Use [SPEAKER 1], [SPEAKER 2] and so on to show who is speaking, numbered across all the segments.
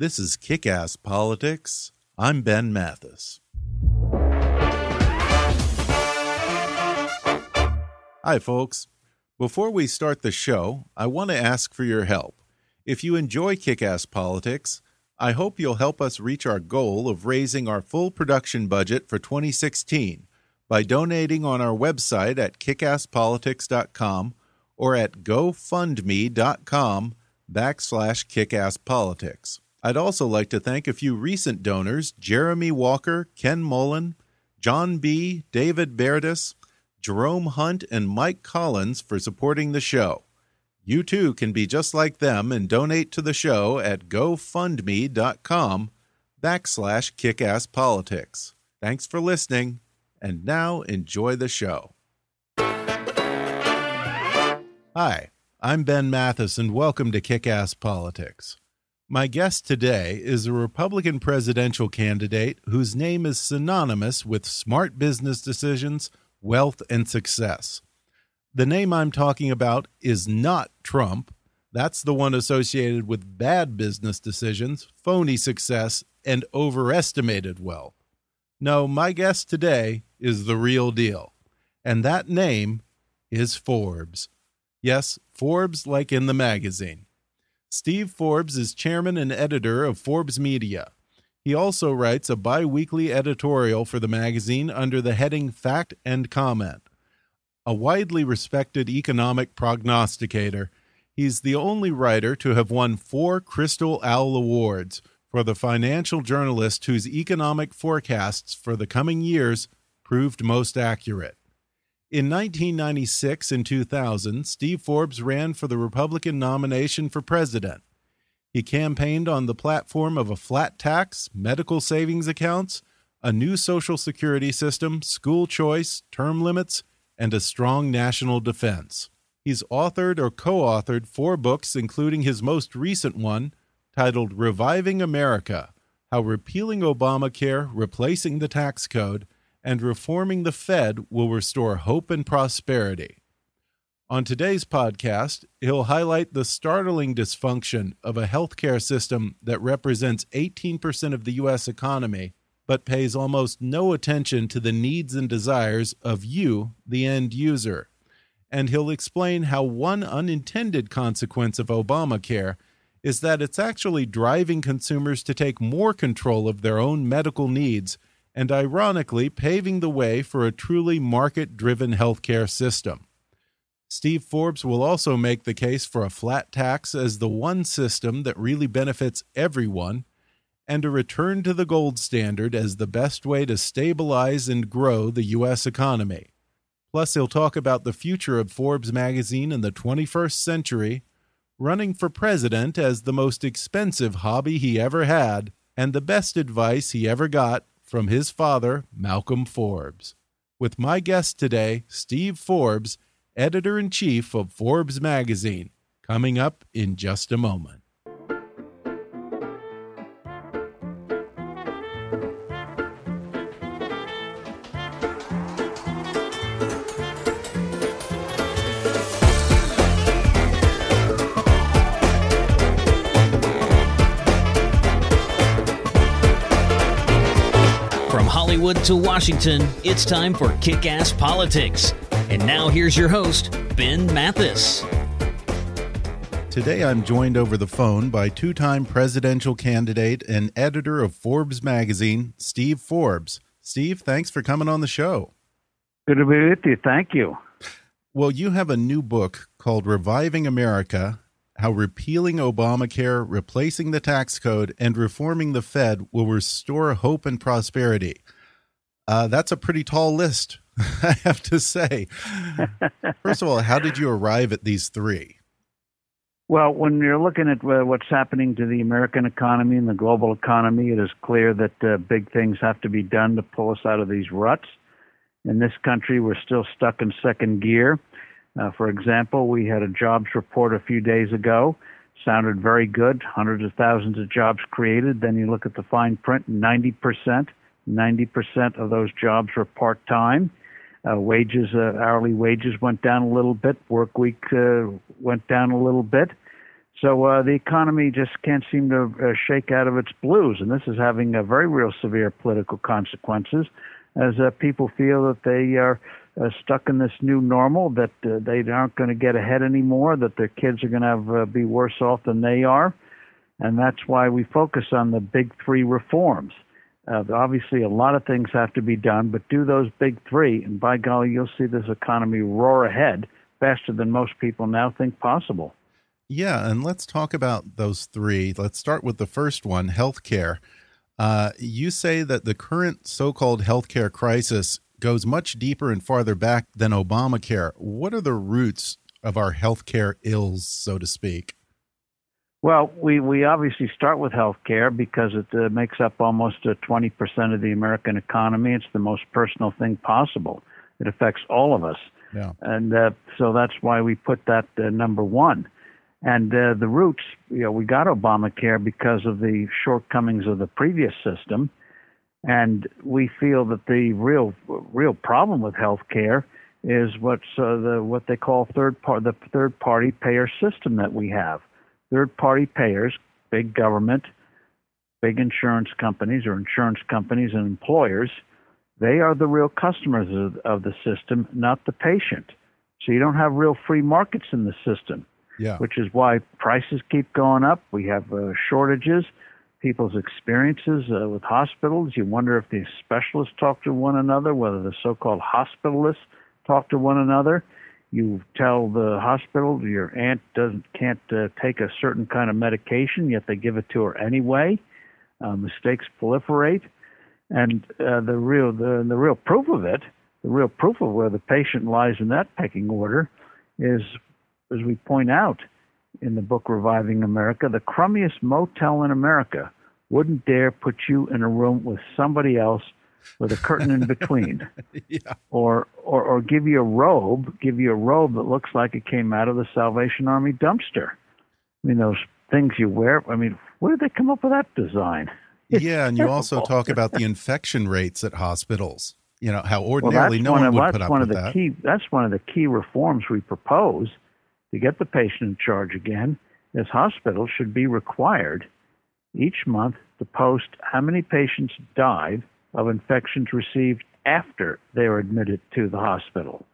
[SPEAKER 1] This is Kick Ass Politics. I'm Ben Mathis. Hi, folks. Before we start the show, I want to ask for your help. If you enjoy Kick Ass Politics, I hope you'll help us reach our goal of raising our full production budget for 2016 by donating on our website at kickasspolitics.com or at gofundme.com backslash kickasspolitics. I'd also like to thank a few recent donors Jeremy Walker, Ken Mullen, John B., David Berdis, Jerome Hunt, and Mike Collins for supporting the show. You too can be just like them and donate to the show at gofundme.com backslash kickasspolitics. Thanks for listening, and now enjoy the show. Hi, I'm Ben Mathis, and welcome to Kick Ass Politics. My guest today is a Republican presidential candidate whose name is synonymous with smart business decisions, wealth, and success. The name I'm talking about is not Trump. That's the one associated with bad business decisions, phony success, and overestimated wealth. No, my guest today is the real deal. And that name is Forbes. Yes, Forbes, like in the magazine. Steve Forbes is chairman and editor of Forbes Media. He also writes a bi weekly editorial for the magazine under the heading Fact and Comment. A widely respected economic prognosticator, he's the only writer to have won four Crystal Owl Awards for the financial journalist whose economic forecasts for the coming years proved most accurate. In 1996 and 2000, Steve Forbes ran for the Republican nomination for president. He campaigned on the platform of a flat tax, medical savings accounts, a new Social Security system, school choice, term limits, and a strong national defense. He's authored or co authored four books, including his most recent one titled Reviving America How Repealing Obamacare, Replacing the Tax Code, and reforming the Fed will restore hope and prosperity. On today's podcast, he'll highlight the startling dysfunction of a healthcare system that represents 18% of the U.S. economy, but pays almost no attention to the needs and desires of you, the end user. And he'll explain how one unintended consequence of Obamacare is that it's actually driving consumers to take more control of their own medical needs and ironically paving the way for a truly market driven healthcare system. Steve Forbes will also make the case for a flat tax as the one system that really benefits everyone, and a return to the gold standard as the best way to stabilize and grow the U.S. economy. Plus, he'll talk about the future of Forbes magazine in the 21st century, running for president as the most expensive hobby he ever had, and the best advice he ever got from his father, Malcolm Forbes. With my guest today, Steve Forbes, editor in chief of Forbes magazine, coming up in just a moment.
[SPEAKER 2] Hollywood to Washington, it's time for Kick Ass Politics. And now here's your host, Ben Mathis.
[SPEAKER 1] Today I'm joined over the phone by two time presidential candidate and editor of Forbes magazine, Steve Forbes. Steve, thanks for coming on the show.
[SPEAKER 3] Good to be with you. Thank you.
[SPEAKER 1] Well, you have a new book called Reviving America How Repealing Obamacare, Replacing the Tax Code, and Reforming the Fed Will Restore Hope and Prosperity. Uh, that's a pretty tall list, I have to say. First of all, how did you arrive at these three?
[SPEAKER 3] Well, when you're looking at uh, what's happening to the American economy and the global economy, it is clear that uh, big things have to be done to pull us out of these ruts. In this country, we're still stuck in second gear. Uh, for example, we had a jobs report a few days ago. Sounded very good, hundreds of thousands of jobs created. Then you look at the fine print, 90%, 90% of those jobs were part time. Uh, wages, uh, hourly wages went down a little bit. Work week uh, went down a little bit. So uh, the economy just can't seem to uh, shake out of its blues, and this is having very real severe political consequences as uh, people feel that they are uh, stuck in this new normal, that uh, they aren't going to get ahead anymore, that their kids are going to uh, be worse off than they are, and that's why we focus on the big three reforms. Uh, obviously, a lot of things have to be done, but do those big three, and by golly, you'll see this economy roar ahead faster than most people now think possible.
[SPEAKER 1] Yeah, and let's talk about those three. Let's start with the first one healthcare. Uh, you say that the current so called healthcare crisis goes much deeper and farther back than Obamacare. What are the roots of our healthcare ills, so to speak?
[SPEAKER 3] Well, we, we obviously start with health care because it uh, makes up almost uh, 20% of the American economy. It's the most personal thing possible. It affects all of us.
[SPEAKER 1] Yeah.
[SPEAKER 3] And uh, so that's why we put that uh, number one. And uh, the roots, you know, we got Obamacare because of the shortcomings of the previous system. And we feel that the real, real problem with health care is what's uh, the, what they call third part, the third party payer system that we have third party payers, big government, big insurance companies or insurance companies and employers, they are the real customers of, of, the system, not the patient. So you don't have real free markets in the system,
[SPEAKER 1] yeah.
[SPEAKER 3] which is why prices keep going up. We have uh, shortages. People's experiences uh, with hospitals, you wonder if the specialists talk to one another, whether the so called hospitalists talk to one another you tell the hospital your aunt doesn't can't uh, take a certain kind of medication, yet they give it to her anyway. Uh, mistakes proliferate, and uh, the real the, the real proof of it, the real proof of where the patient lies in that pecking order, is as we point out in the book Reviving America, the crummiest motel in America wouldn't dare put you in a room with somebody else with a curtain in between.
[SPEAKER 1] yeah.
[SPEAKER 3] Or, or or give you a robe, give you a robe that looks like it came out of the Salvation Army dumpster. I mean those things you wear. I mean, where did they come up with that design?
[SPEAKER 1] yeah, and you also talk about the infection rates at hospitals. You know how ordinarily
[SPEAKER 3] well,
[SPEAKER 1] no one
[SPEAKER 3] of,
[SPEAKER 1] would put up
[SPEAKER 3] one
[SPEAKER 1] with
[SPEAKER 3] of the
[SPEAKER 1] that.
[SPEAKER 3] Key, that's one of the key reforms we propose to get the patient in charge again. Is hospitals should be required each month to post how many patients died of infections received after they were admitted to the hospital.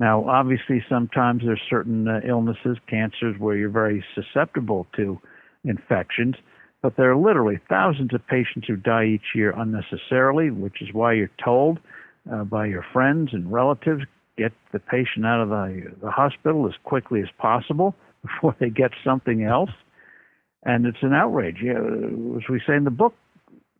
[SPEAKER 3] Now, obviously, sometimes there's certain uh, illnesses, cancers, where you're very susceptible to infections, but there are literally thousands of patients who die each year unnecessarily, which is why you're told uh, by your friends and relatives get the patient out of the, the hospital as quickly as possible before they get something else. And it's an outrage. You know, as we say in the book,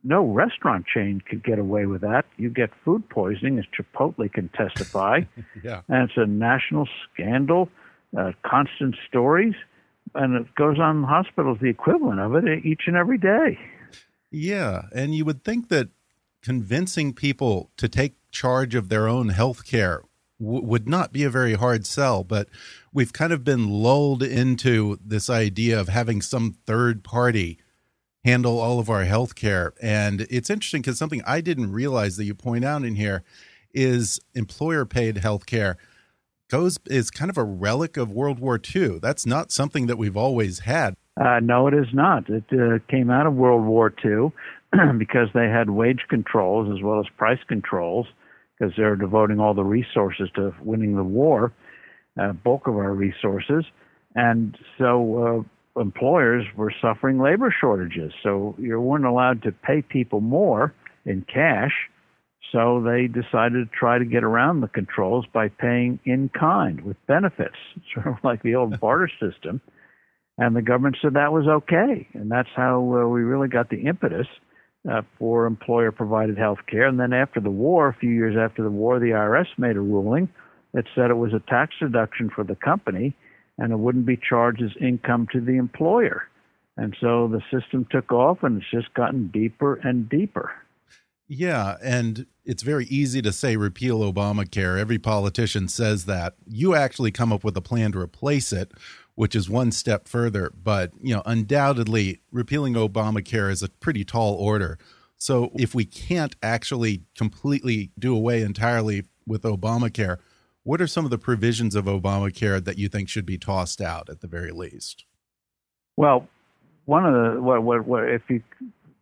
[SPEAKER 3] no restaurant chain could get away with that. You get food poisoning, as Chipotle can testify.
[SPEAKER 1] yeah.
[SPEAKER 3] And it's a national scandal, uh, constant stories, and it goes on in hospitals, the equivalent of it each and every day.
[SPEAKER 1] Yeah. And you would think that convincing people to take charge of their own health care would not be a very hard sell, but we've kind of been lulled into this idea of having some third party handle all of our health care. And it's interesting because something I didn't realize that you point out in here is employer paid health care goes is kind of a relic of World War II. That's not something that we've always had.
[SPEAKER 3] Uh, no, it is not. It uh, came out of World War II because they had wage controls as well as price controls because they're devoting all the resources to winning the war, uh, bulk of our resources. And so uh, employers were suffering labor shortages. So you weren't allowed to pay people more in cash. So they decided to try to get around the controls by paying in kind with benefits, sort of like the old barter system. And the government said that was okay. And that's how uh, we really got the impetus uh, for employer provided health care. And then after the war, a few years after the war, the IRS made a ruling that said it was a tax deduction for the company and it wouldn't be charged as income to the employer. And so the system took off and it's just gotten deeper and deeper.
[SPEAKER 1] Yeah, and it's very easy to say repeal Obamacare. Every politician says that. You actually come up with a plan to replace it, which is one step further. But, you know, undoubtedly, repealing Obamacare is a pretty tall order. So if we can't actually completely do away entirely with Obamacare, what are some of the provisions of Obamacare that you think should be tossed out at the very least?
[SPEAKER 3] Well, one of the what what, what if you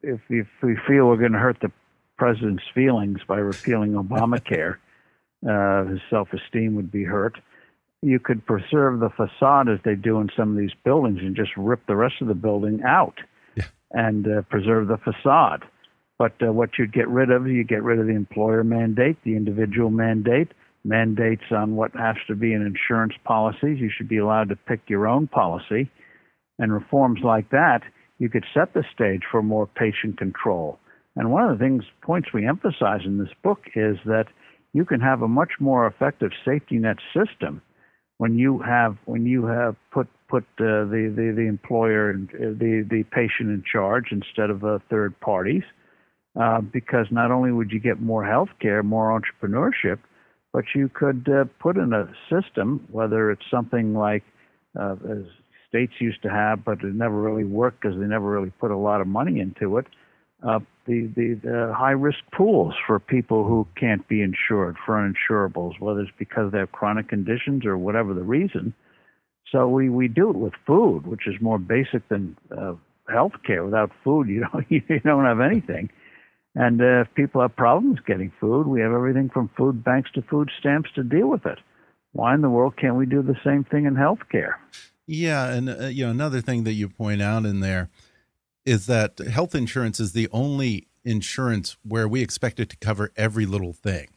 [SPEAKER 3] if if we feel we're going to hurt the president's feelings by repealing Obamacare, uh, his self-esteem would be hurt. You could preserve the facade as they do in some of these buildings and just rip the rest of the building out
[SPEAKER 1] yeah.
[SPEAKER 3] and uh, preserve the facade. But uh, what you'd get rid of, you get rid of the employer mandate, the individual mandate, mandates on what has to be in insurance policies. You should be allowed to pick your own policy. And reforms like that, you could set the stage for more patient control. And one of the things, points we emphasize in this book is that you can have a much more effective safety net system when you have when you have put put uh, the, the the employer and the the patient in charge instead of uh, third parties, uh, because not only would you get more health care, more entrepreneurship, but you could uh, put in a system, whether it's something like uh, as states used to have, but it never really worked because they never really put a lot of money into it uh, the, the, the high risk pools for people who can't be insured, for uninsurables, whether it's because they have chronic conditions or whatever the reason. So we, we do it with food, which is more basic than uh, health care. Without food, you don't, you don't have anything. And uh, if people have problems getting food, we have everything from food banks to food stamps to deal with it. Why in the world can't we do the same thing in health care?
[SPEAKER 1] Yeah, and uh, you know another thing that you point out in there is that health insurance is the only insurance where we expect it to cover every little thing.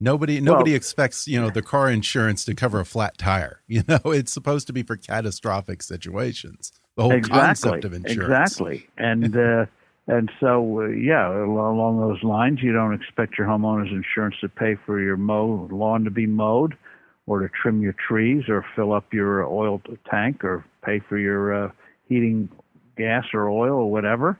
[SPEAKER 1] Nobody nobody well, expects, you know, the car insurance to cover a flat tire. You know, it's supposed to be for catastrophic situations. The whole
[SPEAKER 3] exactly,
[SPEAKER 1] concept of insurance.
[SPEAKER 3] Exactly. And uh, and so uh, yeah, along those lines, you don't expect your homeowner's insurance to pay for your mow lawn to be mowed or to trim your trees or fill up your oil tank or pay for your uh, heating gas or oil or whatever.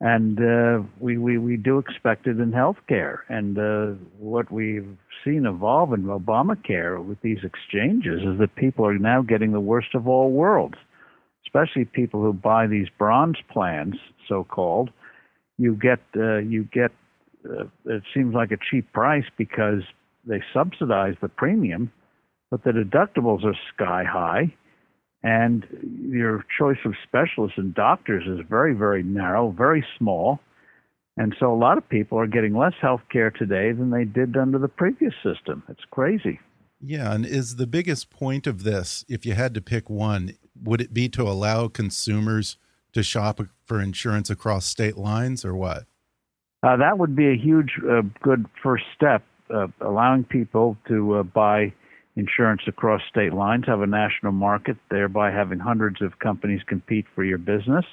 [SPEAKER 3] And uh, we, we, we do expect it in healthcare. And uh, what we've seen evolve in Obamacare with these exchanges is that people are now getting the worst of all worlds, especially people who buy these bronze plans, so called. You get, uh, you get uh, it seems like a cheap price because they subsidize the premium, but the deductibles are sky high and your choice of specialists and doctors is very, very narrow, very small. And so a lot of people are getting less health care today than they did under the previous system. It's crazy.
[SPEAKER 1] Yeah, and is the biggest point of this, if you had to pick one, would it be to allow consumers to shop for insurance across state lines or what?
[SPEAKER 3] Uh, that would be a huge, uh, good first step, uh, allowing people to uh, buy insurance across state lines, have a national market, thereby having hundreds of companies compete for your business.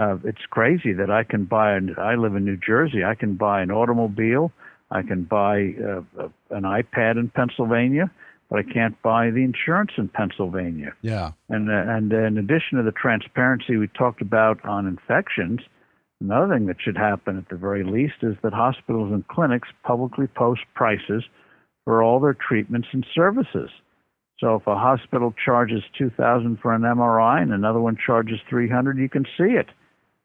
[SPEAKER 3] Uh, it's crazy that I can buy, an, I live in New Jersey, I can buy an automobile, I can buy uh, an iPad in Pennsylvania, but I can't buy the insurance in Pennsylvania.
[SPEAKER 1] Yeah.
[SPEAKER 3] And, uh, and in addition to the transparency we talked about on infections, another thing that should happen at the very least is that hospitals and clinics publicly post prices for all their treatments and services. So if a hospital charges 2000 for an MRI and another one charges 300, you can see it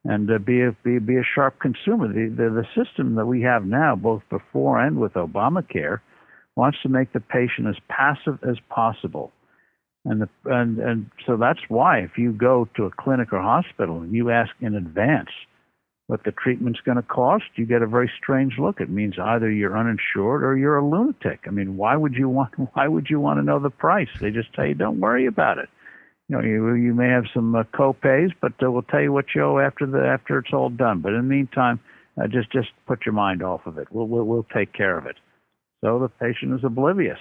[SPEAKER 3] and uh, be, a, be, be a sharp consumer. The, the, the system that we have now, both before and with Obamacare, wants to make the patient as passive as possible. And, the, and, and so that's why if you go to a clinic or hospital and you ask in advance – what the treatment's going to cost, you get a very strange look. It means either you're uninsured or you're a lunatic. I mean, why would you want why would you want to know the price? They just tell you don't worry about it. you know, you you may have some uh, co-pays, but uh, we'll tell you what you owe after the after it's all done. But in the meantime, uh, just just put your mind off of it. We'll, we'll we'll take care of it. So the patient is oblivious.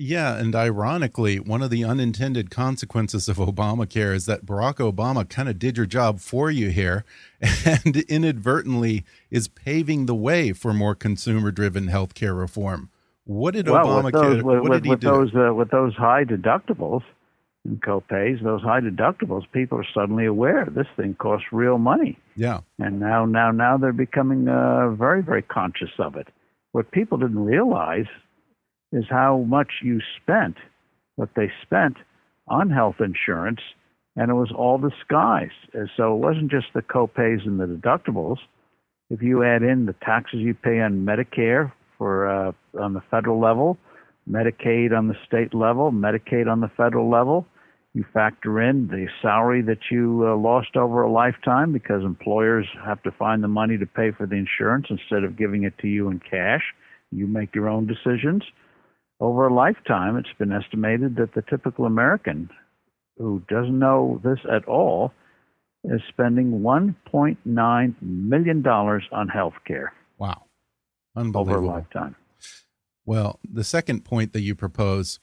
[SPEAKER 1] Yeah, and ironically, one of the unintended consequences of Obamacare is that Barack Obama kind of did your job for you here and inadvertently is paving the way for more consumer-driven healthcare reform. What did
[SPEAKER 3] well,
[SPEAKER 1] Obamacare
[SPEAKER 3] with those, with,
[SPEAKER 1] what did he
[SPEAKER 3] with
[SPEAKER 1] do?
[SPEAKER 3] those uh, with those high deductibles and co-pays, those high deductibles, people are suddenly aware this thing costs real money.
[SPEAKER 1] yeah.
[SPEAKER 3] and now now now they're becoming uh, very very conscious of it. What people didn't realize is how much you spent, what they spent on health insurance, and it was all disguised. And so it wasn't just the co-pays and the deductibles. If you add in the taxes you pay on Medicare for uh, on the federal level, Medicaid on the state level, Medicaid on the federal level, you factor in the salary that you uh, lost over a lifetime because employers have to find the money to pay for the insurance instead of giving it to you in cash. You make your own decisions. Over a lifetime, it's been estimated that the typical American who doesn't know this at all is spending $1.9 million on health care
[SPEAKER 1] Wow. Unbelievable.
[SPEAKER 3] over a lifetime.
[SPEAKER 1] Well, the second point that you propose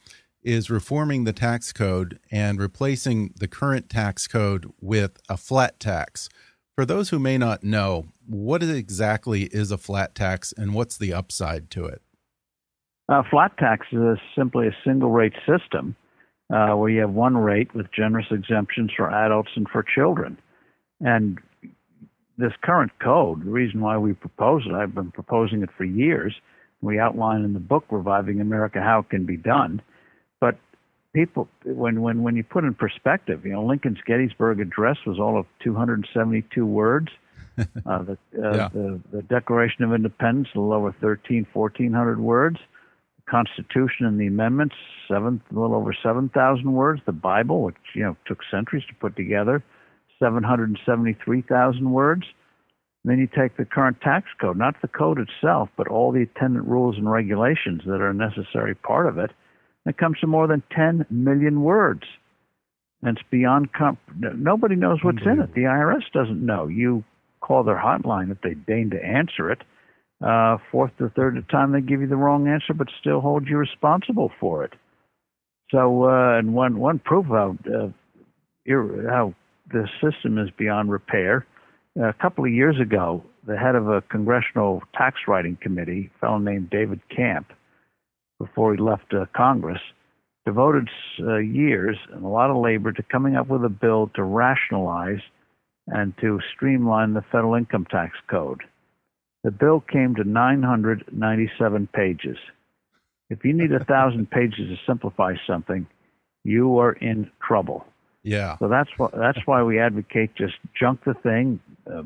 [SPEAKER 1] is reforming the tax code and replacing the current tax code with a flat tax. For those who may not know, what exactly is a flat tax and what's the upside to it?
[SPEAKER 3] Uh, flat tax is simply a single rate system uh, where you have one rate with generous exemptions for adults and for children. And this current code, the reason why we propose it, I've been proposing it for years. We outline in the book Reviving America how it can be done. But people, when, when, when you put in perspective, you know, Lincoln's Gettysburg Address was all of 272 words. Uh, the, uh,
[SPEAKER 1] Yeah.
[SPEAKER 3] the, the Declaration of Independence, a little over 13, 1400 words. The Constitution and the amendments, seven, a little over 7,000 words. The Bible, which you know took centuries to put together, 773,000 words. And then you take the current tax code, not the code itself, but all the attendant rules and regulations that are a necessary part of it. It comes to more than 10 million words. And it's beyond comp- nobody knows what's in it. The IRS doesn't know. You call their hotline if they deign to answer it. Uh, fourth or third time they give you the wrong answer, but still hold you responsible for it. So, uh, and one one proof of how uh, how the system is beyond repair. a couple of years ago, the head of a congressional tax writing committee, a fellow named David Camp, before he left uh, Congress, devoted uh, years and a lot of labor to coming up with a bill to rationalize and to streamline the federal income tax code. The bill came to 997 pages. If you need a thousand pages to simplify something, you are in trouble.
[SPEAKER 1] Yeah.
[SPEAKER 3] So that's why that's why we advocate just junk the thing, uh,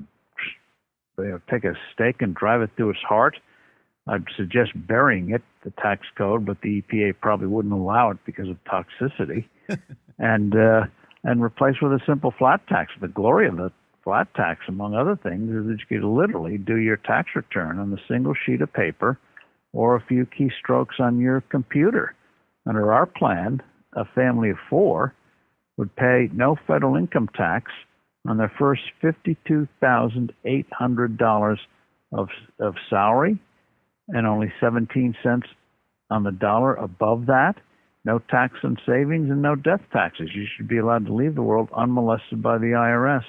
[SPEAKER 3] you know, take a stake and drive it through its heart. I'd suggest burying it, the tax code, but the EPA probably wouldn't allow it because of toxicity, and uh, and replace with a simple flat tax. The glory of the flat tax, among other things, is that you could literally do your tax return on a single sheet of paper or a few keystrokes on your computer. Under our plan, a family of four would pay no federal income tax on their first $52,800 of, of salary and only 17 cents on the dollar above that. No tax on savings and no death taxes. You should be allowed to leave the world unmolested by the IRS.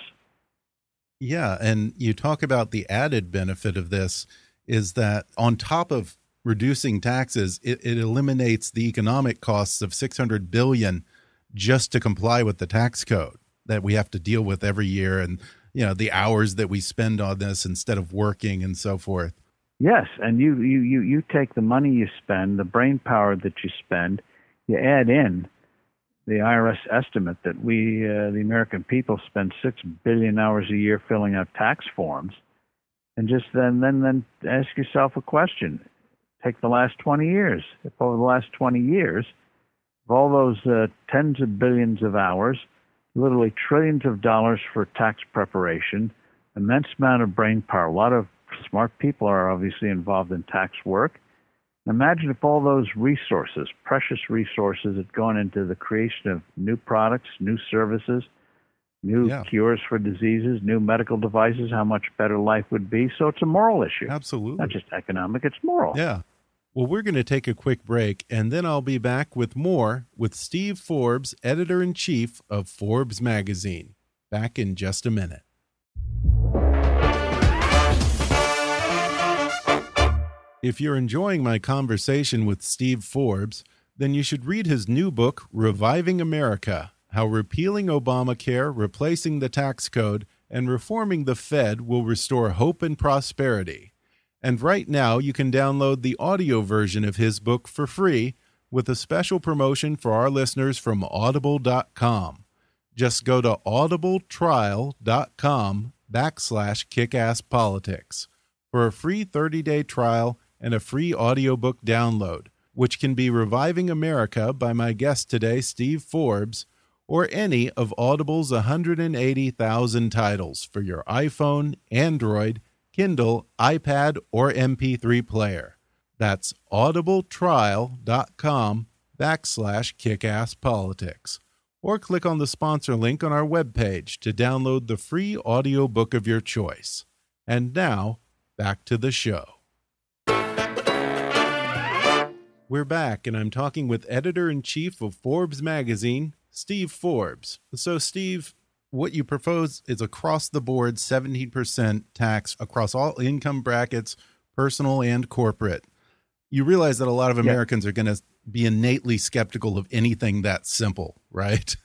[SPEAKER 1] Yeah, and you talk about the added benefit of this is that on top of reducing taxes, it, it eliminates the economic costs of 600 billion just to comply with the tax code that we have to deal with every year and you know the hours that we spend on this instead of working and so forth.
[SPEAKER 3] Yes, and you you you you take the money you spend, the brain power that you spend, you add in the IRS estimate that we, uh, the American people, spend six billion hours a year filling out tax forms, and just then then then ask yourself a question: Take the last twenty years. If over the last twenty years, of all those uh, tens of billions of hours, literally trillions of dollars for tax preparation, immense amount of brain power, a lot of smart people are obviously involved in tax work. Imagine if all those resources, precious resources, had gone into the creation of new products, new services, new
[SPEAKER 1] Yeah.
[SPEAKER 3] cures for diseases, new medical devices, how much better life would be. So it's a moral issue.
[SPEAKER 1] Absolutely.
[SPEAKER 3] Not just economic, it's moral.
[SPEAKER 1] Yeah. Well, we're going to take a quick break, and then I'll be back with more with Steve Forbes, editor in chief of Forbes magazine. Back in just a minute. If you're enjoying my conversation with Steve Forbes, then you should read his new book, Reviving America How Repealing Obamacare, Replacing the Tax Code, and Reforming the Fed Will Restore Hope and Prosperity. And right now, you can download the audio version of his book for free with a special promotion for our listeners from audible.com. Just go to audibletrial.com backslash kickasspolitics for a free 30-day trial and a free audiobook download, which can be Reviving America by my guest today, Steve Forbes, or any of Audible's 180,000 titles for your iPhone, Android, Kindle, iPad, or MP3 player. That's audibletrial.com backslash kickasspolitics. Or click on the sponsor link on our webpage to download the free audiobook of your choice. And now, back to the show. We're back, and I'm talking with editor in chief of Forbes magazine, Steve Forbes. So, Steve, what you propose is across the board 17% tax across all income brackets, personal and corporate. You realize that a lot of Americans are going to be innately skeptical of anything that simple, right?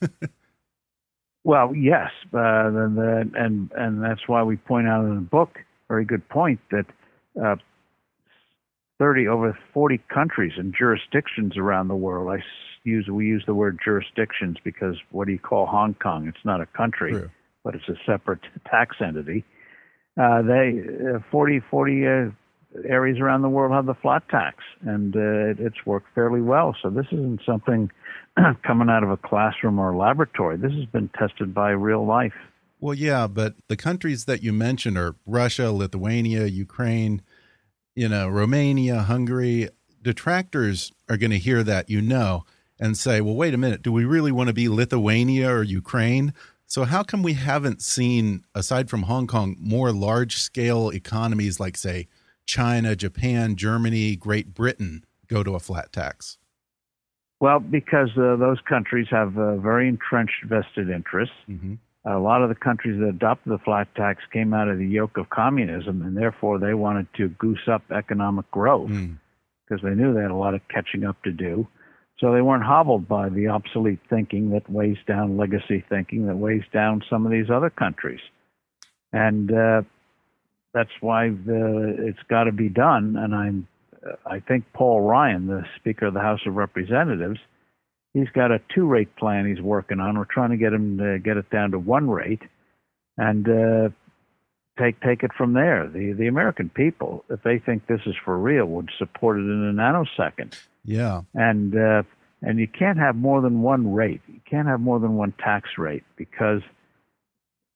[SPEAKER 3] Well, yes, uh, and, and and that's why we point out in the book, very good point, that uh, 30 over 40 countries and jurisdictions around the world. I use we use the word jurisdictions because what do you call Hong Kong? It's not a country, but it's a separate tax entity. Uh, they uh, 40 40 uh, areas around the world have the flat tax, and uh, it, it's worked fairly well. So this isn't something coming out of a classroom or a laboratory. This has been tested by real life.
[SPEAKER 1] Well, yeah, but the countries that you mentioned are Russia, Lithuania, Ukraine, you know, Romania, Hungary. Detractors are going to hear that, you know, and say, well, wait a minute, do we really want to be Lithuania or Ukraine? So, how come we haven't seen, aside from Hong Kong, more large scale economies like, say, China, Japan, Germany, Great Britain go to a flat tax?
[SPEAKER 3] Well, because uh, those countries have uh, very entrenched vested interests.
[SPEAKER 1] Mm-hmm.
[SPEAKER 3] A lot of the countries that adopted the flat tax came out of the yoke of communism, and therefore they wanted to goose up economic growth
[SPEAKER 1] Mm.
[SPEAKER 3] because they knew they had a lot of catching up to do. So they weren't hobbled by the obsolete thinking that weighs down legacy thinking that weighs down some of these other countries. And uh, that's why the, it's got to be done. And I'm, I think Paul Ryan, the Speaker of the House of Representatives, he's got a two-rate plan he's working on. We're trying to get him to get it down to one rate, and uh, take take it from there. The the American people, if they think this is for real, would support it in a nanosecond.
[SPEAKER 1] Yeah.
[SPEAKER 3] And uh, and you can't have more than one rate. You can't have more than one tax rate because.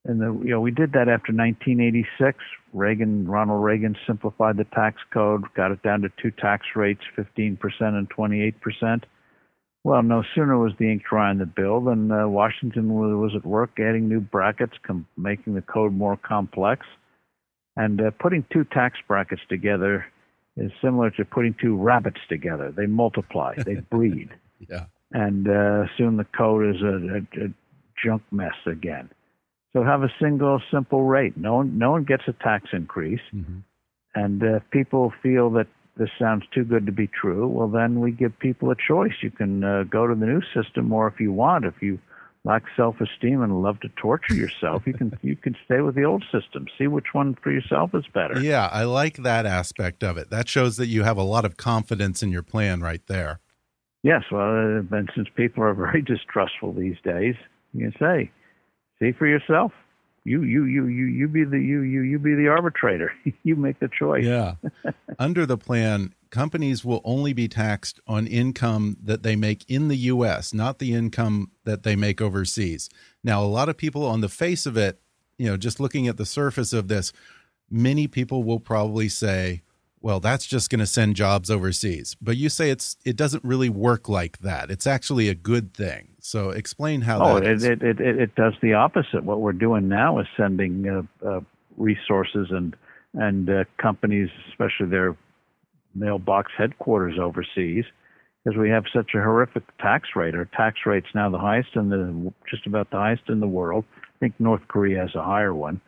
[SPEAKER 3] And the, you know we did that after 1986. Reagan, Ronald Reagan simplified the tax code, got it down to two tax rates, 15% and 28%. Well, no sooner was the ink dry on the bill than uh, Washington was, at work adding new brackets, com- making the code more complex. And uh, putting two tax brackets together is similar to putting two rabbits together. They multiply, they breed,
[SPEAKER 1] Yeah.
[SPEAKER 3] and uh, soon the code is a, a, a junk mess again. So have a single, simple rate. No one, no one gets a tax increase.
[SPEAKER 1] Mhm.
[SPEAKER 3] And uh, people feel that this sounds too good to be true, well, then we give people a choice. You can uh, go to the new system, or if you want, if you lack self-esteem and love to torture yourself, you can you can stay with the old system. See which one for yourself is better.
[SPEAKER 1] Yeah, I like that aspect of it. That shows that you have a lot of confidence in your plan right there.
[SPEAKER 3] Yes, well, uh, and since people are very distrustful these days, you can say, see for yourself. You you you you you be the you you you be the arbitrator. you make the choice.
[SPEAKER 1] Yeah. Under the plan, companies will only be taxed on income that they make in the U.S., not the income that they make overseas. Now, a lot of people on the face of it, you know, just looking at the surface of this, many people will probably say, well, that's just going to send jobs overseas. But you say it's it doesn't really work like that. It's actually a good thing. So explain how.
[SPEAKER 3] Oh,
[SPEAKER 1] that
[SPEAKER 3] it,
[SPEAKER 1] is.
[SPEAKER 3] it, it it it does the opposite. What we're doing now is sending uh, uh, resources and and uh, companies, especially their mailbox headquarters overseas, because we have such a horrific tax rate. Our tax rate's now the highest in the just about the highest in the world. I think North Korea has a higher one,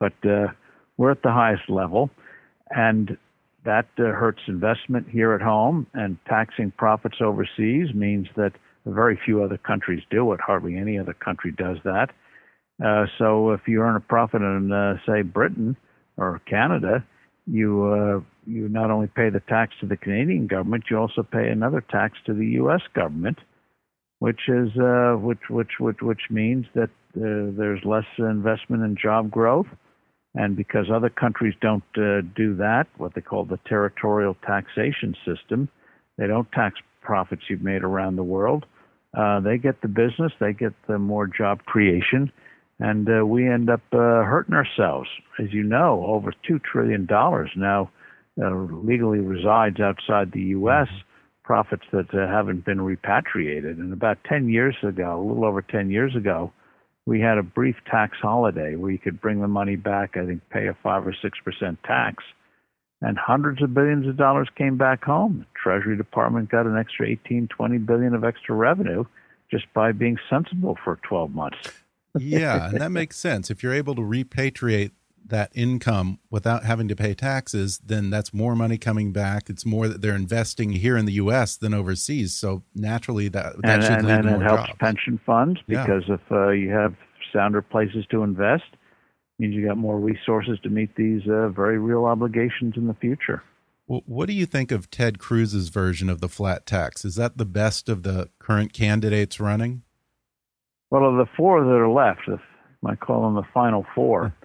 [SPEAKER 3] but uh, we're at the highest level, and that uh, hurts investment here at home. And taxing profits overseas means that very few other countries do it. Hardly any other country does that. Uh, so if you earn a profit in, uh, say, Britain or Canada, you uh, you not only pay the tax to the Canadian government, you also pay another tax to the U.S. government, which is uh, which which which which means that uh, there's less investment in job growth, and because other countries don't uh, do that, what they call the territorial taxation system, they don't tax profits you've made around the world. Uh, they get the business, they get the more job creation, and uh, we end up uh, hurting ourselves. As you know, over two trillion dollars now uh, legally resides outside the U.S. Profits that uh, haven't been repatriated. And about 10 years ago, a little over 10 years ago, we had a brief tax holiday where you could bring the money back. I think pay a five or six percent tax, and hundreds of billions of dollars came back home. The Treasury Department got an extra 18, 20 billion of extra revenue just by being sensible for 12 months.
[SPEAKER 1] yeah, and that makes sense. If you're able to repatriate that income without having to pay taxes, then that's more money coming back. It's more that they're investing here in the U.S. than overseas. So naturally, that that
[SPEAKER 3] and,
[SPEAKER 1] should
[SPEAKER 3] and,
[SPEAKER 1] lead
[SPEAKER 3] and
[SPEAKER 1] to
[SPEAKER 3] it helps
[SPEAKER 1] jobs.
[SPEAKER 3] pension funds
[SPEAKER 1] Yeah.
[SPEAKER 3] because if uh, you have sounder places to invest, means you got more resources to meet these uh, very real obligations in the future.
[SPEAKER 1] Well, what do you think of Ted Cruz's version of the flat tax? Is that the best of the current candidates running?
[SPEAKER 3] Well, of the four that are left, if I call them the final four,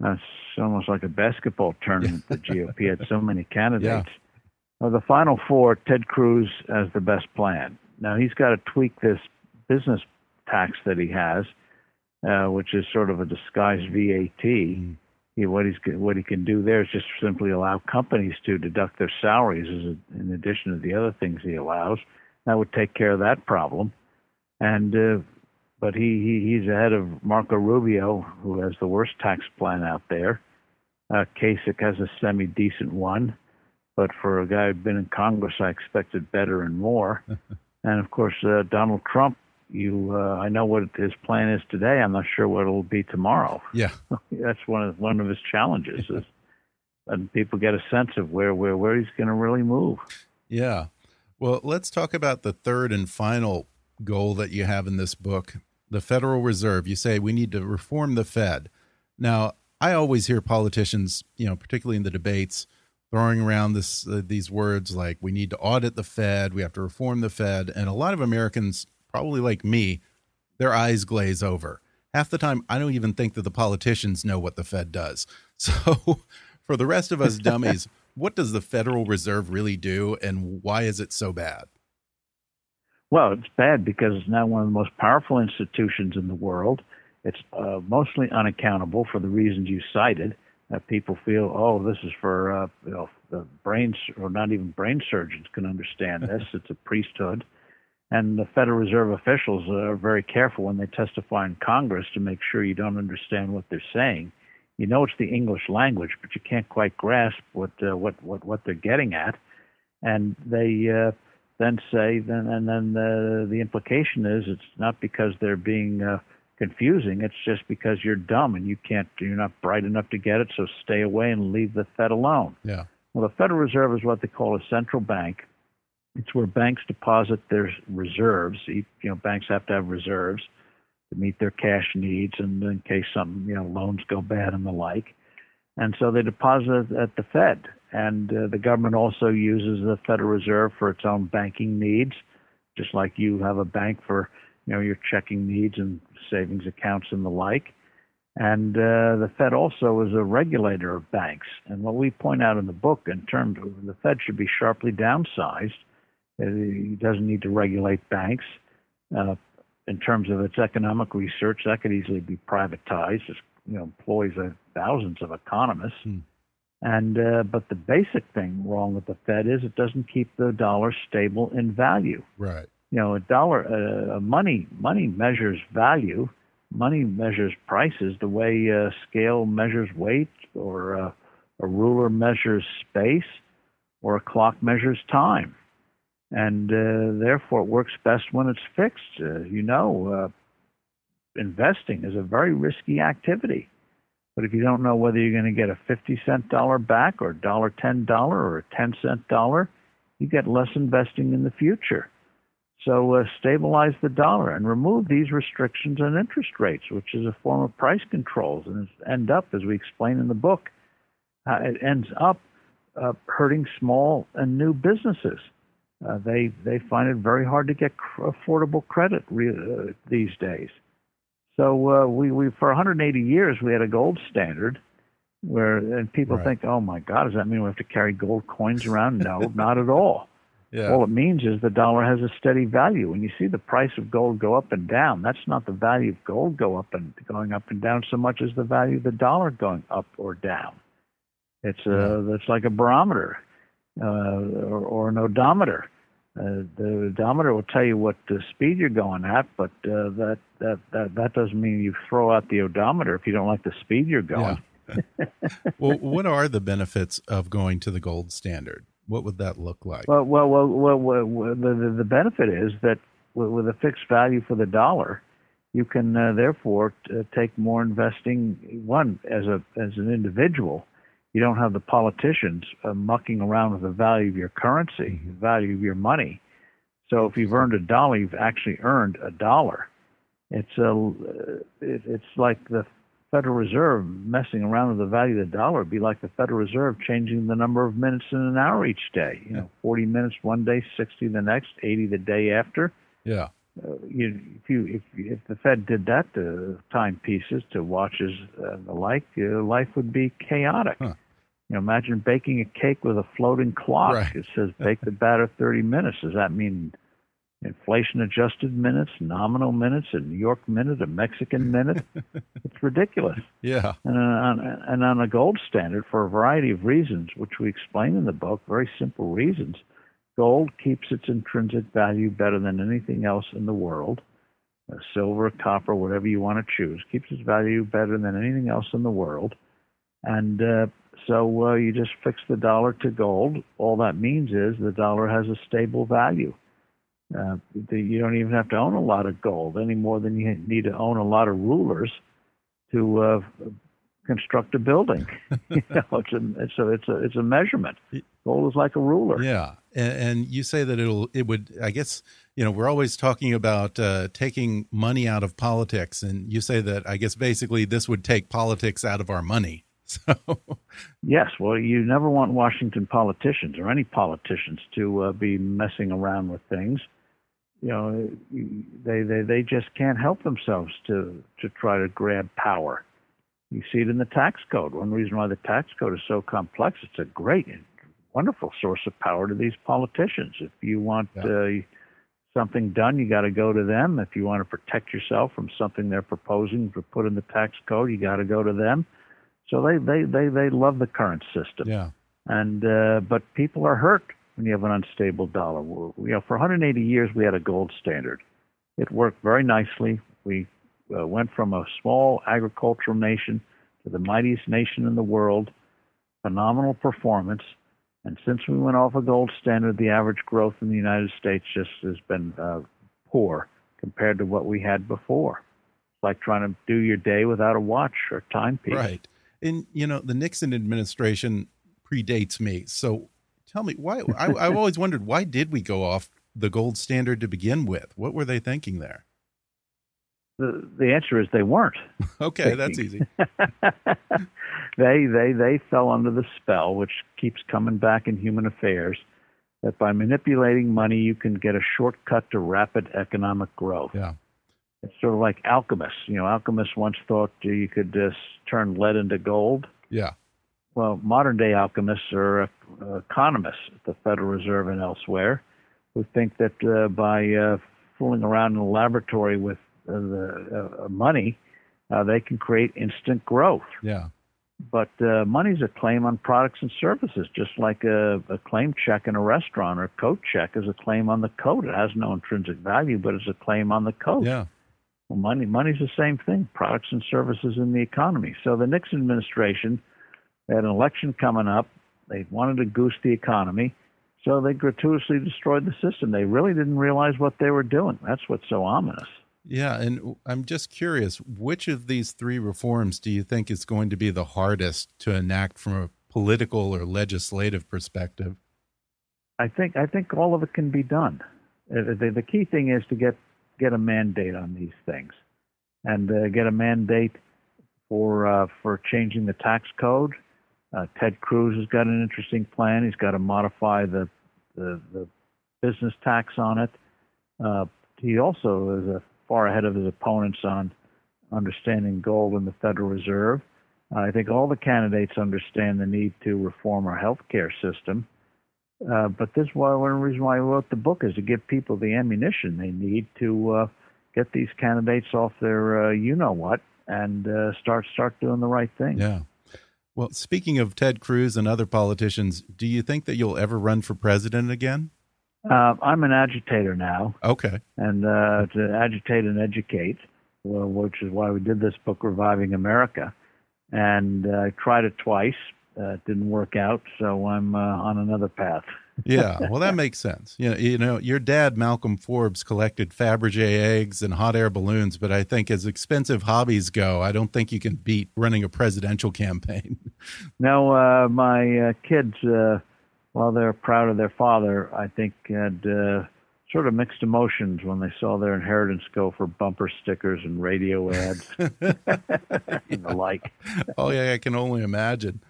[SPEAKER 3] that's almost like a basketball tournament. The GOP had so many candidates. Of the final four, Ted Cruz has the best plan. Now he's got to tweak this business tax that he has, uh, which is sort of a disguised VAT. He, what he's what he can do there is just simply allow companies to deduct their salaries as a, in addition to the other things he allows. That would take care of that problem. And uh, but he, he he's ahead of Marco Rubio, who has the worst tax plan out there. Uh, Kasich has a semi decent one, but for a guy who'd been in Congress, I expected better and more. and of course, uh, Donald Trump. You, uh, I know what his plan is today. I'm not sure what it'll be tomorrow.
[SPEAKER 1] Yeah.
[SPEAKER 3] That's one of one of his challenges. Is, and people get a sense of where where where he's going to really move.
[SPEAKER 1] Yeah. Well, let's talk about the third and final goal that you have in this book the Federal Reserve. You say we need to reform the Fed. Now, I always hear politicians, you know, particularly in the debates, throwing around this uh, these words like we need to audit the Fed, we have to reform the Fed, and a lot of Americans, probably like me, their eyes glaze over. Half the time, I don't even think that the politicians know what the Fed does. So, for the rest of us dummies, what does the Federal Reserve really do, and why is it so bad?
[SPEAKER 3] Well, it's bad because it's now one of the most powerful institutions in the world. It's uh, mostly unaccountable for the reasons you cited. That people feel, oh, this is for uh, you know the brains or not even brain surgeons can understand this. it's a priesthood, and the Federal Reserve officials are very careful when they testify in Congress to make sure you don't understand what they're saying. You know it's the English language, but you can't quite grasp what uh, what what what they're getting at, and they. Then say then and then the the implication is it's not because they're being uh, confusing it's just because you're dumb and you can't you're not bright enough to get it so stay away and leave the fed alone.
[SPEAKER 1] Yeah.
[SPEAKER 3] well the federal reserve is what they call a central bank. It's where banks deposit their reserves. You know banks have to have reserves to meet their cash needs and in case some you know loans go bad and the like. And so they deposit at the fed and uh, the government also uses the Federal Reserve for its own banking needs, just like you have a bank for you know your checking needs and savings accounts and the like. And uh, the Fed also is a regulator of banks. And what we point out in the book, in terms of the Fed should be sharply downsized. It doesn't need to regulate banks. Uh, in terms of its economic research, that could easily be privatized. It you know, employs uh, thousands of economists.
[SPEAKER 1] Hmm.
[SPEAKER 3] And uh, but the basic thing wrong with the Fed is it doesn't keep the dollar stable in value.
[SPEAKER 1] Right.
[SPEAKER 3] You know, a dollar, uh, money, money measures value. Money measures prices the way uh, scale measures weight, or uh, a ruler measures space, or a clock measures time. And uh, therefore, it works best when it's fixed. Uh, you know, uh, investing is a very risky activity. But if you don't know whether you're going to get a 50 cent dollar back or dollar 10 dollar or a 10 cent dollar, you get less investing in the future. So uh, stabilize the dollar and remove these restrictions on interest rates, which is a form of price controls, and end up, as we explain in the book, uh, it ends up uh, hurting small and new businesses. Uh, they they find it very hard to get cr- affordable credit re- uh, these days. So uh, we, we for 180 years we had a gold standard, where and people
[SPEAKER 1] Right.
[SPEAKER 3] think, oh my God, does that mean we have to carry gold coins around? No, not at all.
[SPEAKER 1] Yeah.
[SPEAKER 3] All it means is the dollar has a steady value. When you see the price of gold go up and down, that's not the value of gold go up and going up and down so much as the value of the dollar going up or down. It's uh, it's like a barometer uh, or, or an odometer. Uh, the odometer will tell you what uh, speed you're going at, but uh, that, that that that doesn't mean you throw out the odometer if you don't like the speed you're going.
[SPEAKER 1] well, what are the benefits of going to the gold standard? What would that look like?
[SPEAKER 3] Well, well, well, well, well, the, the the benefit is that with, with a fixed value for the dollar, you can uh, therefore uh, take more investing. One as a as an individual, you don't have the politicians uh, mucking around with the value of your currency, the value of your money. So if you've earned a dollar, you've actually earned a dollar. It's a it, it's like the Federal Reserve messing around with the value of the dollar It'd be like the Federal Reserve changing the number of minutes in an hour each day. You know, 40 minutes one day, 60 the next, 80 the day after.
[SPEAKER 1] yeah.
[SPEAKER 3] Uh, you, if you if if the Fed did that to timepieces, to watches and the like, uh, life would be chaotic.
[SPEAKER 1] Huh.
[SPEAKER 3] You know, imagine baking a cake with a floating clock.
[SPEAKER 1] Right.
[SPEAKER 3] It says bake the batter 30 minutes. Does that mean inflation adjusted minutes, nominal minutes, a New York minute, a Mexican minute? it's ridiculous.
[SPEAKER 1] Yeah.
[SPEAKER 3] And on, and on a gold standard, for a variety of reasons, which we explain in the book, very simple reasons, gold keeps its intrinsic value better than anything else in the world. Uh, silver, copper, whatever you want to choose, keeps its value better than anything else in the world. And uh, so uh, you just fix the dollar to gold. All that means is the dollar has a stable value. Uh, you don't even have to own a lot of gold any more than you need to own a lot of rulers to uh, construct a building. you know, it's a it's a it's a it's a measurement. Gold is like a ruler.
[SPEAKER 1] Yeah, and, and you say that it'll it would. I guess you know we're always talking about uh, taking money out of politics, and you say that I guess basically this would take politics out of our money. So
[SPEAKER 3] Yes, well, you never want Washington politicians or any politicians to uh, be messing around with things. You know, they they they just can't help themselves to to try to grab power. You see it in the tax code. One reason why the tax code is so complex, it's a great, and wonderful source of power to these politicians. If you want
[SPEAKER 1] Yeah.
[SPEAKER 3] uh, something done, you got to go to them. If you want to protect yourself from something they're proposing to put in the tax code, you got to go to them. So they they they they love the current system
[SPEAKER 1] yeah,
[SPEAKER 3] and uh, but people are hurt when you have an unstable dollar. You know, for 180 years we had a gold standard. It worked very nicely. We uh, went from a small agricultural nation to the mightiest nation in the world. Phenomenal performance. And since we went off a gold standard, the average growth in the United States just has been uh, poor compared to what we had before. It's like trying to do your day without a watch or timepiece.
[SPEAKER 1] right. And you know the Nixon administration predates me, so tell me why. I, I've always wondered why did we go off the gold standard to begin with? What were they thinking there?
[SPEAKER 3] The, the answer is they weren't.
[SPEAKER 1] Okay, that's easy.
[SPEAKER 3] they they they fell under the spell, which keeps coming back in human affairs, that by manipulating money you can get a shortcut to rapid economic growth.
[SPEAKER 1] Yeah,
[SPEAKER 3] It's sort of like alchemists. You know, alchemists once thought you could just turn lead into gold.
[SPEAKER 1] yeah,
[SPEAKER 3] Well, modern day alchemists are uh, economists at the Federal Reserve and elsewhere who think that uh, by uh, fooling around in a laboratory with uh, the uh, money, uh, they can create instant growth.
[SPEAKER 1] yeah.
[SPEAKER 3] but uh, money's a claim on products and services, just like a, a claim check in a restaurant or a coat check is a claim on the coat. It has no intrinsic value, but it's a claim on the coat.
[SPEAKER 1] Yeah.
[SPEAKER 3] Well, money money's the same thing, products and services in the economy. So the Nixon administration had an election coming up. They wanted to goose the economy, so they gratuitously destroyed the system. They really didn't realize what they were doing. That's what's so ominous.
[SPEAKER 1] Yeah, and I'm just curious, which of these three reforms do you think is going to be the hardest to enact from a political or legislative perspective?
[SPEAKER 3] I think I think all of it can be done. Uh, the, the key thing is to get get a mandate on these things, and uh, get a mandate for uh, for changing the tax code. Uh, Ted Cruz has got an interesting plan. He's got to modify the the, the business tax on it. Uh, he also is far ahead of his opponents on understanding gold in the Federal Reserve. I think all the candidates understand the need to reform our health care system. Uh, but this is why one reason why I wrote the book is to give people the ammunition they need to uh, get these candidates off their uh, you know what and uh, start start doing the right thing.
[SPEAKER 1] Yeah. Well, speaking of Ted Cruz and other politicians, do you think that you'll ever run for president again?
[SPEAKER 3] Uh, I'm an agitator now.
[SPEAKER 1] Okay.
[SPEAKER 3] And uh, to agitate and educate, well, which is why we did this book, Reviving America. And uh, I tried it twice. Uh, it didn't work out, so I'm uh, on another path.
[SPEAKER 1] Yeah, well, that makes sense. You know, you know, your dad, Malcolm Forbes, collected Fabergé eggs and hot air balloons, but I think as expensive hobbies go, I don't think you can beat running a presidential campaign.
[SPEAKER 3] no, uh, my uh, kids uh, while they're proud of their father, I think had uh, sort of mixed emotions when they saw their inheritance go for bumper stickers and radio ads and the like.
[SPEAKER 1] Oh yeah, I can only imagine.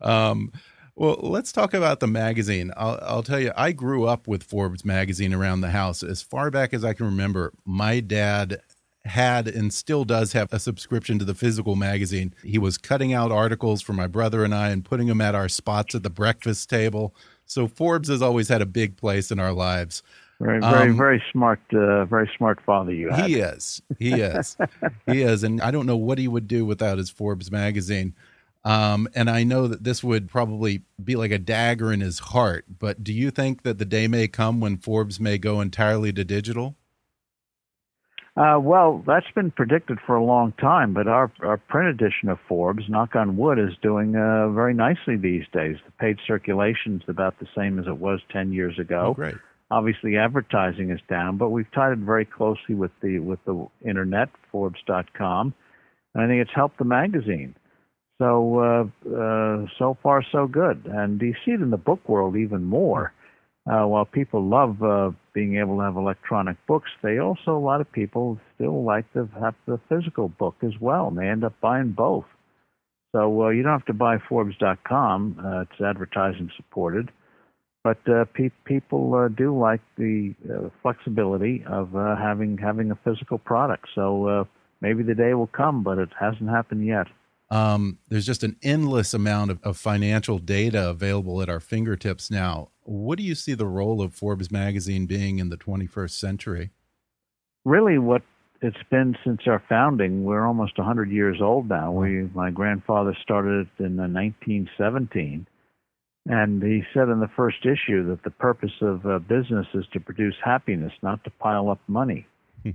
[SPEAKER 1] Um, well, let's talk about the magazine. I'll, I'll, tell you, I grew up with Forbes magazine around the house. As far back as I can remember, my dad had and still does have a subscription to the physical magazine. He was cutting out articles for my brother and I and putting them at our spots at the breakfast table. So Forbes has always had a big place in our lives.
[SPEAKER 3] Very, very, um, very smart, uh, very smart father you have.
[SPEAKER 1] He is. He is. he is. And I don't know what he would do without his Forbes magazine. Um, and I know that this would probably be like a dagger in his heart. But do you think that the day may come when Forbes may go entirely to digital?
[SPEAKER 3] Uh, well, that's been predicted for a long time, but our, our print edition of Forbes, knock on wood, is doing uh, very nicely these days. The paid circulation is about the same as it was 10 years ago.
[SPEAKER 1] Oh, great.
[SPEAKER 3] Obviously, advertising is down, but we've tied it very closely with the with the internet, Forbes.com, and I think it's helped the magazine. So uh, uh, so far so good, and you see it in the book world even more. Uh, while people love being able to have electronic books, they also, a lot of people still like to have the physical book as well, and they end up buying both. So uh, you don't have to buy Forbes.com, uh, it's advertising supported, but uh, pe- people do like the flexibility of having having a physical product. So maybe the day will come, but it hasn't happened yet.
[SPEAKER 1] Um, there's just an endless amount of, of, financial data available at our fingertips now. What do you see the role of Forbes magazine being in the 21st century?
[SPEAKER 3] Really, what it's been since our founding. We're almost 100 years old now. We, my grandfather started it in 1917, and he said in the first issue that the purpose of uh, business is to produce happiness, not to pile up money. Hmm.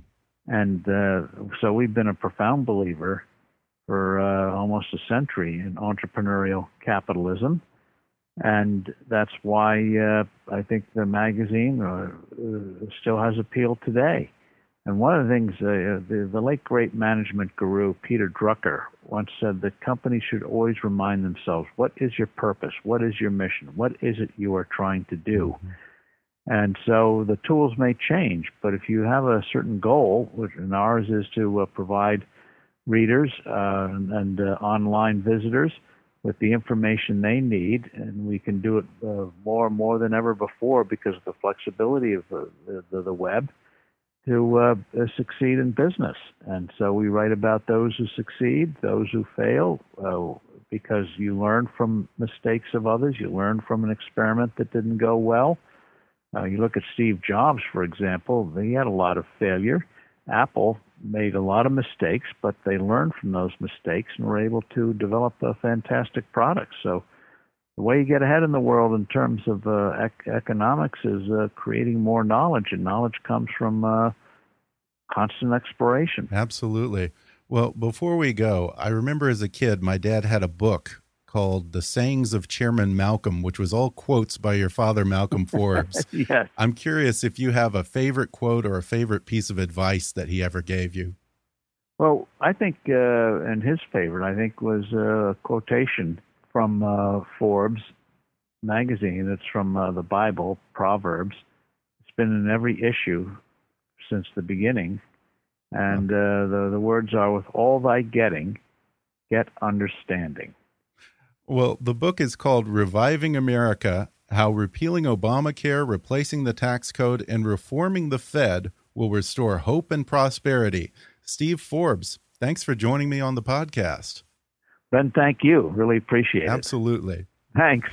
[SPEAKER 3] and uh, so we've been a profound believer for uh, almost a century in entrepreneurial capitalism. And that's why uh, I think the magazine uh, uh still has appeal today. And one of the things, uh, the, the late great management guru Peter Drucker once said that companies should always remind themselves what is your purpose? What is your mission? What is it you are trying to do? Mm-hmm. And so the tools may change, but if you have a certain goal, which and ours is to uh, provide readers uh, and uh, online visitors with the information they need, and we can do it uh, more and more than ever before because of the flexibility of the, the, the web to uh, succeed in business. And so we write about those who succeed, those who fail, uh, because you learn from mistakes of others, you learn from an experiment that didn't go well. Uh, you look at Steve Jobs, for example, he had a lot of failure. Apple made a lot of mistakes, but they learned from those mistakes and were able to develop a fantastic product. So the way you get ahead in the world in terms of uh, ec- economics is uh, creating more knowledge, and knowledge comes from uh, constant exploration.
[SPEAKER 1] Absolutely. Well, before we go, I remember as a kid, my dad had a book called The Sayings of Chairman Malcolm, which was all quotes by your father, Malcolm Forbes.
[SPEAKER 3] yes.
[SPEAKER 1] I'm curious if you have a favorite quote or a favorite piece of advice that he ever gave you.
[SPEAKER 3] Well, I think, uh, and his favorite, I think, was a quotation from uh, Forbes magazine. It's from uh, the Bible, Proverbs. It's been in every issue since the beginning. And uh, the, the words are, with all thy getting, get understanding.
[SPEAKER 1] Well, the book is called Reviving America How Repealing Obamacare, Replacing the Tax Code, and Reforming the Fed Will Restore Hope and Prosperity. Steve Forbes, thanks for joining me on the podcast.
[SPEAKER 3] Ben, thank you. Really appreciate it.
[SPEAKER 1] Absolutely.
[SPEAKER 3] Thanks.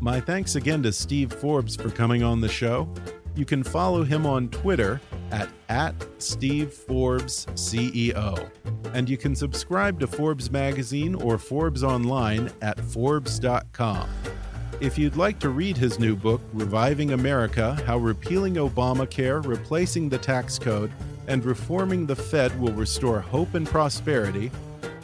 [SPEAKER 1] My thanks again to Steve Forbes for coming on the show. You can follow him on Twitter at, at Steve Forbes CEO. And you can subscribe to Forbes Magazine or Forbes Online at Forbes.com. If you'd like to read his new book, Reviving America How Repealing Obamacare, Replacing the Tax Code, and Reforming the Fed Will Restore Hope and Prosperity,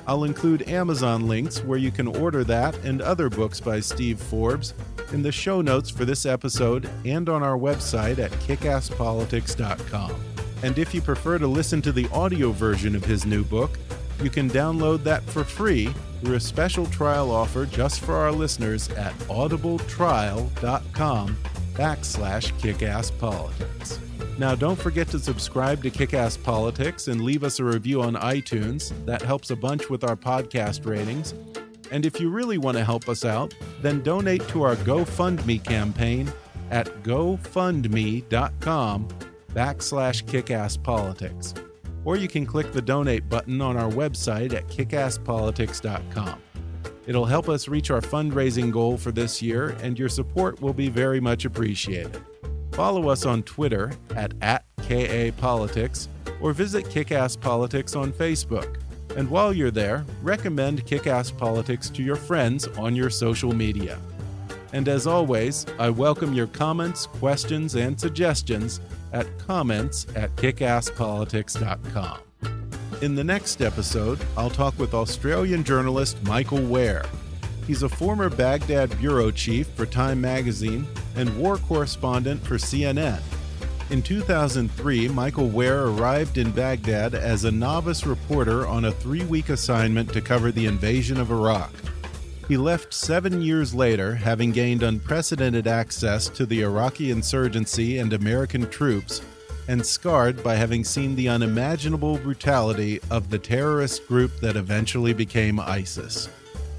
[SPEAKER 1] I'll include Amazon links where you can order that and other books by Steve Forbes in the show notes for this episode and on our website at kickasspolitics.com. And if you prefer to listen to the audio version of his new book, you can download that for free through a special trial offer just for our listeners at audibletrial.com backslash kickasspolitics. Now, don't forget to subscribe to Kickass Politics and leave us a review on iTunes. That helps a bunch with our podcast ratings. And if you really want to help us out, then donate to our GoFundMe campaign at gofundme.com backslash kickasspolitics. Or you can click the donate button on our website at kickasspolitics.com. It'll help us reach our fundraising goal for this year, and your support will be very much appreciated. Follow us on Twitter at, at KAPolitics or visit Kickass Politics on Facebook. And while you're there, recommend Kick Ass Politics to your friends on your social media. And as always, I welcome your comments, questions, and suggestions at comments at kickasspolitics.com. In the next episode, I'll talk with Australian journalist Michael Ware. He's a former Baghdad bureau chief for Time magazine and war correspondent for CNN. In 2003, Michael Ware arrived in Baghdad as a novice reporter on a three week assignment to cover the invasion of Iraq. He left seven years later, having gained unprecedented access to the Iraqi insurgency and American troops, and scarred by having seen the unimaginable brutality of the terrorist group that eventually became ISIS.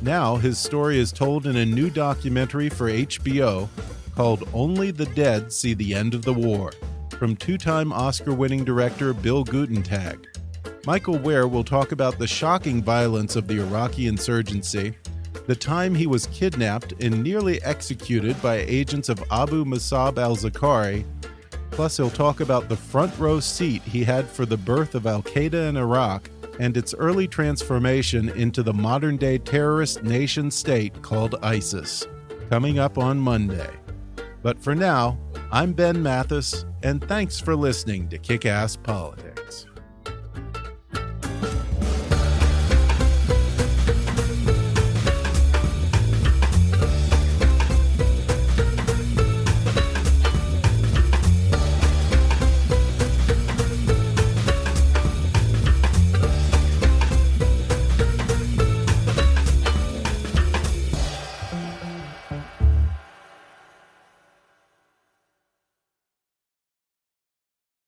[SPEAKER 1] Now, his story is told in a new documentary for HBO called Only the Dead See the End of the War, from two time Oscar winning director Bill Guttentag. Michael Ware will talk about the shocking violence of the Iraqi insurgency, the time he was kidnapped and nearly executed by agents of Abu Musab al Zarqawi. Plus, he'll talk about the front row seat he had for the birth of Al Qaeda in Iraq and its early transformation into the modern day terrorist nation state called ISIS, coming up on Monday. But for now, I'm Ben Mathis, and thanks for listening to Kick Ass Politics.